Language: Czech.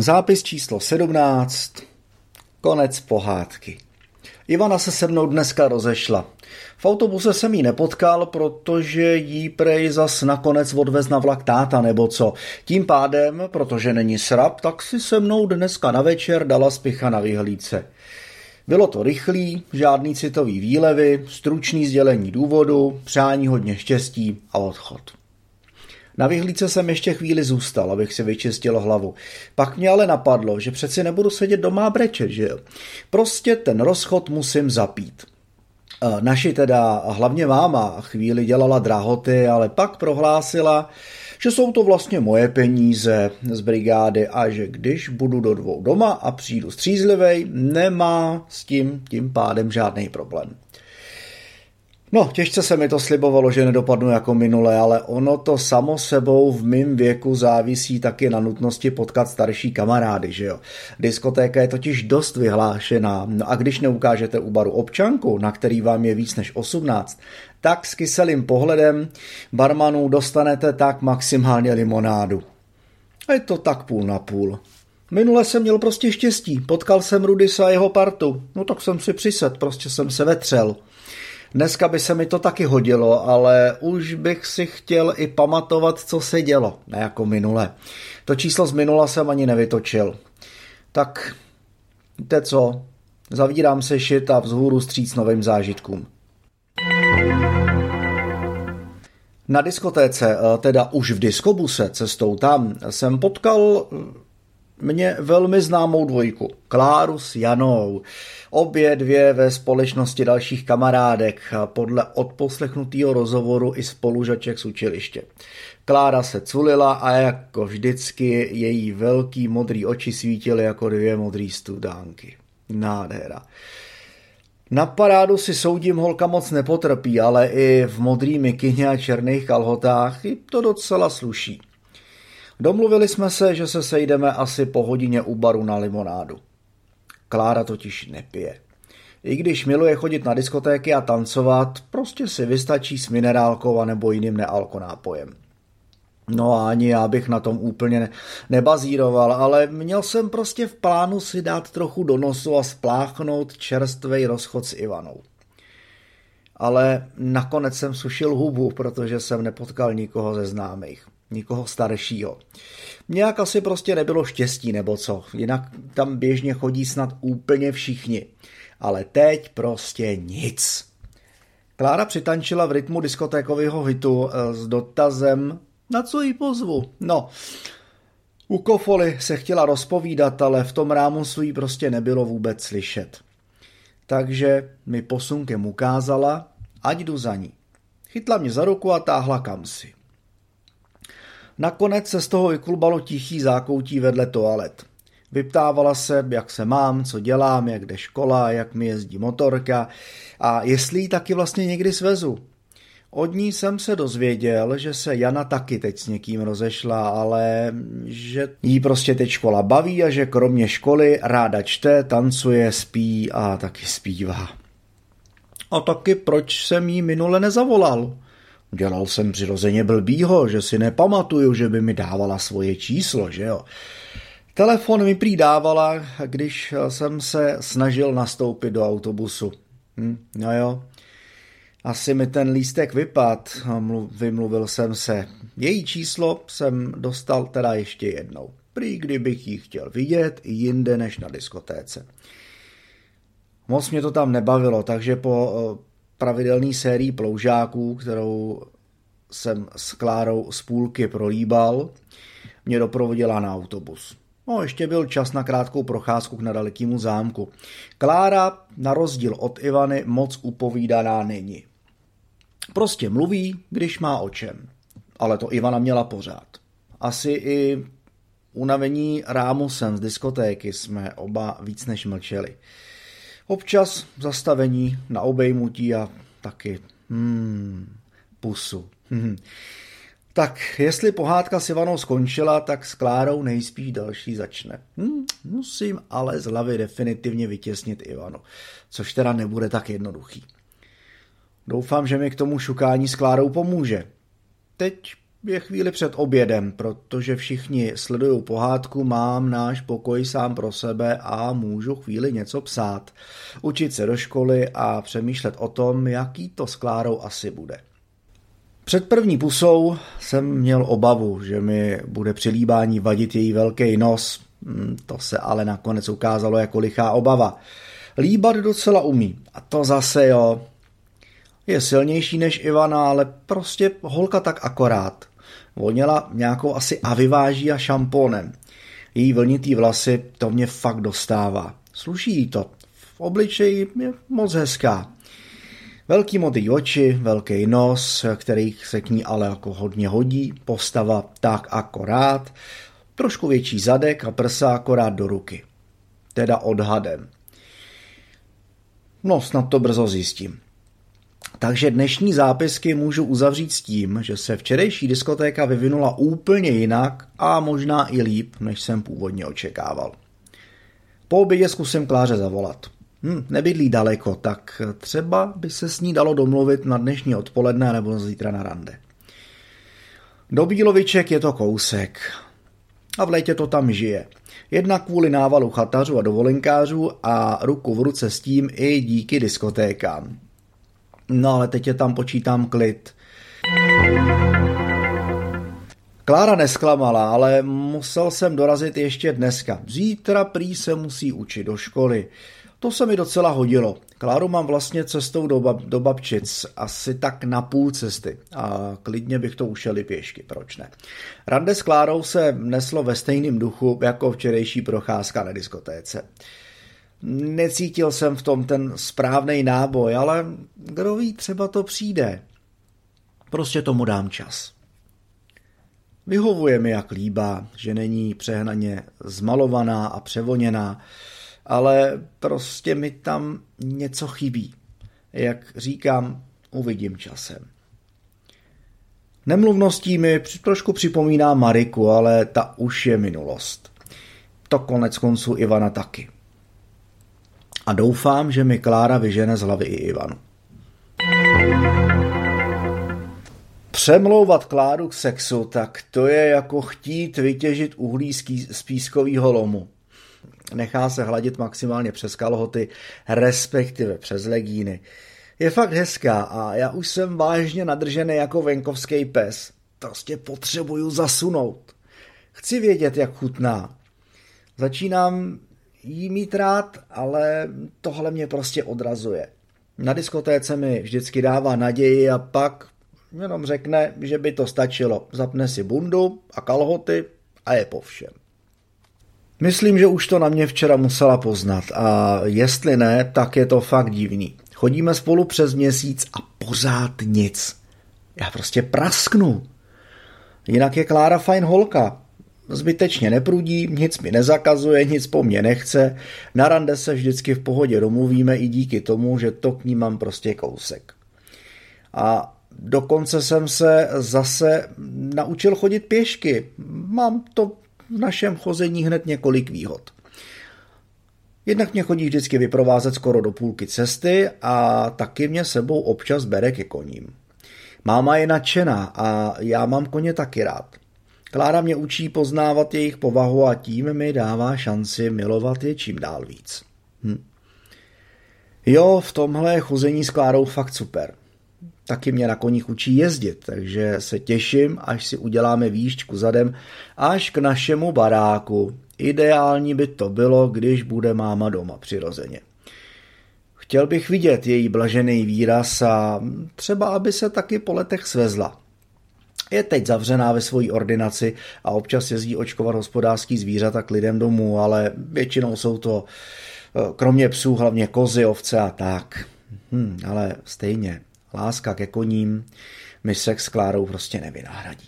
Zápis číslo 17. Konec pohádky. Ivana se se mnou dneska rozešla. V autobuse jsem jí nepotkal, protože jí prej zas nakonec odvez na vlak táta nebo co. Tím pádem, protože není srap, tak si se mnou dneska na večer dala spicha na vyhlídce. Bylo to rychlý, žádný citový výlevy, stručný sdělení důvodu, přání hodně štěstí a odchod. Na vyhlídce jsem ještě chvíli zůstal, abych si vyčistil hlavu. Pak mě ale napadlo, že přeci nebudu sedět doma a brečet, že jo. Prostě ten rozchod musím zapít. E, naši teda, hlavně máma, chvíli dělala drahoty, ale pak prohlásila, že jsou to vlastně moje peníze z brigády a že když budu do dvou doma a přijdu střízlivej, nemá s tím tím pádem žádný problém. No, těžce se mi to slibovalo, že nedopadnu jako minule, ale ono to samo sebou v mém věku závisí taky na nutnosti potkat starší kamarády, že jo. Diskotéka je totiž dost vyhlášená, no a když neukážete u baru občanku, na který vám je víc než 18, tak s kyselým pohledem barmanů dostanete tak maximálně limonádu. A je to tak půl na půl. Minule jsem měl prostě štěstí, potkal jsem Rudisa a jeho partu, no tak jsem si přised, prostě jsem se vetřel. Dneska by se mi to taky hodilo, ale už bych si chtěl i pamatovat, co se dělo, ne jako minule. To číslo z minula jsem ani nevytočil. Tak, víte co, zavírám se šit a vzhůru stříc novým zážitkům. Na diskotéce, eh, teda už v diskobuse cestou tam, jsem potkal mě velmi známou dvojku, Kláru s Janou. Obě dvě ve společnosti dalších kamarádek, podle odposlechnutého rozhovoru i spolužaček z učiliště. Klára se culila a jako vždycky její velký modrý oči svítily jako dvě modrý studánky. Nádhera. Na parádu si soudím holka moc nepotrpí, ale i v modrý mikině a černých kalhotách to docela sluší. Domluvili jsme se, že se sejdeme asi po hodině u baru na limonádu. Klára totiž nepije. I když miluje chodit na diskotéky a tancovat, prostě si vystačí s minerálkou a nebo jiným nealkonápojem. No a ani já bych na tom úplně nebazíroval, ale měl jsem prostě v plánu si dát trochu do nosu a spláchnout čerstvej rozchod s Ivanou. Ale nakonec jsem sušil hubu, protože jsem nepotkal nikoho ze známých nikoho staršího. Nějak asi prostě nebylo štěstí nebo co, jinak tam běžně chodí snad úplně všichni. Ale teď prostě nic. Klára přitančila v rytmu diskotékového hitu eh, s dotazem, na co jí pozvu. No, u Kofoly se chtěla rozpovídat, ale v tom rámusu jí prostě nebylo vůbec slyšet. Takže mi posunkem ukázala, ať jdu za ní. Chytla mě za ruku a táhla kam si. Nakonec se z toho vyklubalo tichý zákoutí vedle toalet. Vyptávala se, jak se mám, co dělám, jak jde škola, jak mi jezdí motorka a jestli ji taky vlastně někdy svezu. Od ní jsem se dozvěděl, že se Jana taky teď s někým rozešla, ale že jí prostě teď škola baví a že kromě školy ráda čte, tancuje, spí a taky zpívá. A taky proč jsem jí minule nezavolal? Dělal jsem přirozeně blbýho, že si nepamatuju, že by mi dávala svoje číslo, že jo. Telefon mi prý dávala, když jsem se snažil nastoupit do autobusu. Hm, no jo, asi mi ten lístek vypad, vymluvil jsem se. Její číslo jsem dostal teda ještě jednou. Prý kdybych ji chtěl vidět jinde než na diskotéce. Moc mě to tam nebavilo, takže po pravidelný sérii ploužáků, kterou jsem s Klárou z půlky prolíbal, mě doprovodila na autobus. No, ještě byl čas na krátkou procházku k nedalekému zámku. Klára, na rozdíl od Ivany, moc upovídaná není. Prostě mluví, když má o čem. Ale to Ivana měla pořád. Asi i unavení rámusem z diskotéky jsme oba víc než mlčeli. Občas zastavení na obejmutí a taky hmm, pusu. Hmm. Tak, jestli pohádka s Ivanou skončila, tak s Klárou nejspíš další začne. Hmm, musím ale z hlavy definitivně vytěsnit Ivanu, což teda nebude tak jednoduchý. Doufám, že mi k tomu šukání s Klárou pomůže. Teď je chvíli před obědem, protože všichni sledují pohádku, mám náš pokoj sám pro sebe a můžu chvíli něco psát, učit se do školy a přemýšlet o tom, jaký to s Klárou asi bude. Před první pusou jsem měl obavu, že mi bude při líbání vadit její velký nos. Hm, to se ale nakonec ukázalo jako lichá obava. Líbat docela umí. A to zase jo. Je silnější než Ivana, ale prostě holka tak akorát. Voněla nějakou asi aviváží a šampónem. Její vlnitý vlasy, to mě fakt dostává. Sluší jí to. V obličeji je moc hezká. Velký modrý oči, velký nos, který se k ní ale jako hodně hodí, postava tak akorát, trošku větší zadek a prsa akorát do ruky. Teda odhadem. No, snad to brzo zjistím. Takže dnešní zápisky můžu uzavřít s tím, že se včerejší diskotéka vyvinula úplně jinak a možná i líp, než jsem původně očekával. Po obědě zkusím Kláře zavolat. Hm, nebydlí daleko, tak třeba by se s ní dalo domluvit na dnešní odpoledne nebo zítra na rande. Do Bíloviček je to kousek. A v létě to tam žije. Jednak kvůli návalu chatařů a dovolenkářů a ruku v ruce s tím i díky diskotékám. No ale teď je tam počítám klid. Klára nesklamala, ale musel jsem dorazit ještě dneska. Zítra prý se musí učit do školy. To se mi docela hodilo. Kláru mám vlastně cestou do, bab, do babčic, asi tak na půl cesty a klidně bych to ušel i pěšky, proč ne. Rande s Klárou se neslo ve stejném duchu jako včerejší procházka na diskotéce. Necítil jsem v tom ten správný náboj, ale kdo ví, třeba to přijde. Prostě tomu dám čas. Vyhovuje mi jak líbá, že není přehnaně zmalovaná a převoněná, ale prostě mi tam něco chybí. Jak říkám, uvidím časem. Nemluvností mi trošku připomíná Mariku, ale ta už je minulost. To konec konců Ivana taky a doufám, že mi Klára vyžene z hlavy i Ivanu. Přemlouvat Kláru k sexu, tak to je jako chtít vytěžit uhlí z pískového lomu. Nechá se hladit maximálně přes kalhoty, respektive přes legíny. Je fakt hezká a já už jsem vážně nadržený jako venkovský pes. Prostě potřebuju zasunout. Chci vědět, jak chutná. Začínám jí mít rád, ale tohle mě prostě odrazuje. Na diskotéce mi vždycky dává naději a pak jenom řekne, že by to stačilo. Zapne si bundu a kalhoty a je po všem. Myslím, že už to na mě včera musela poznat a jestli ne, tak je to fakt divný. Chodíme spolu přes měsíc a pořád nic. Já prostě prasknu. Jinak je Klára fajn holka, Zbytečně neprudí, nic mi nezakazuje, nic po mně nechce. Na rande se vždycky v pohodě domluvíme i díky tomu, že to k ní mám prostě kousek. A dokonce jsem se zase naučil chodit pěšky. Mám to v našem chození hned několik výhod. Jednak mě chodí vždycky vyprovázet skoro do půlky cesty a taky mě sebou občas bere ke koním. Máma je nadšená a já mám koně taky rád. Klára mě učí poznávat jejich povahu a tím mi dává šanci milovat je čím dál víc. Hm. Jo, v tomhle chození s Klárou fakt super. Taky mě na koních učí jezdit, takže se těším, až si uděláme výšťku zadem až k našemu baráku. Ideální by to bylo, když bude máma doma přirozeně. Chtěl bych vidět její blažený výraz a třeba, aby se taky po letech svezla. Je teď zavřená ve své ordinaci a občas jezdí očkovat hospodářský zvířata k lidem domů, ale většinou jsou to eh, kromě psů hlavně kozy, ovce a tak. Hm, ale stejně, láska ke koním mi sex s Klárou prostě nevynahradí.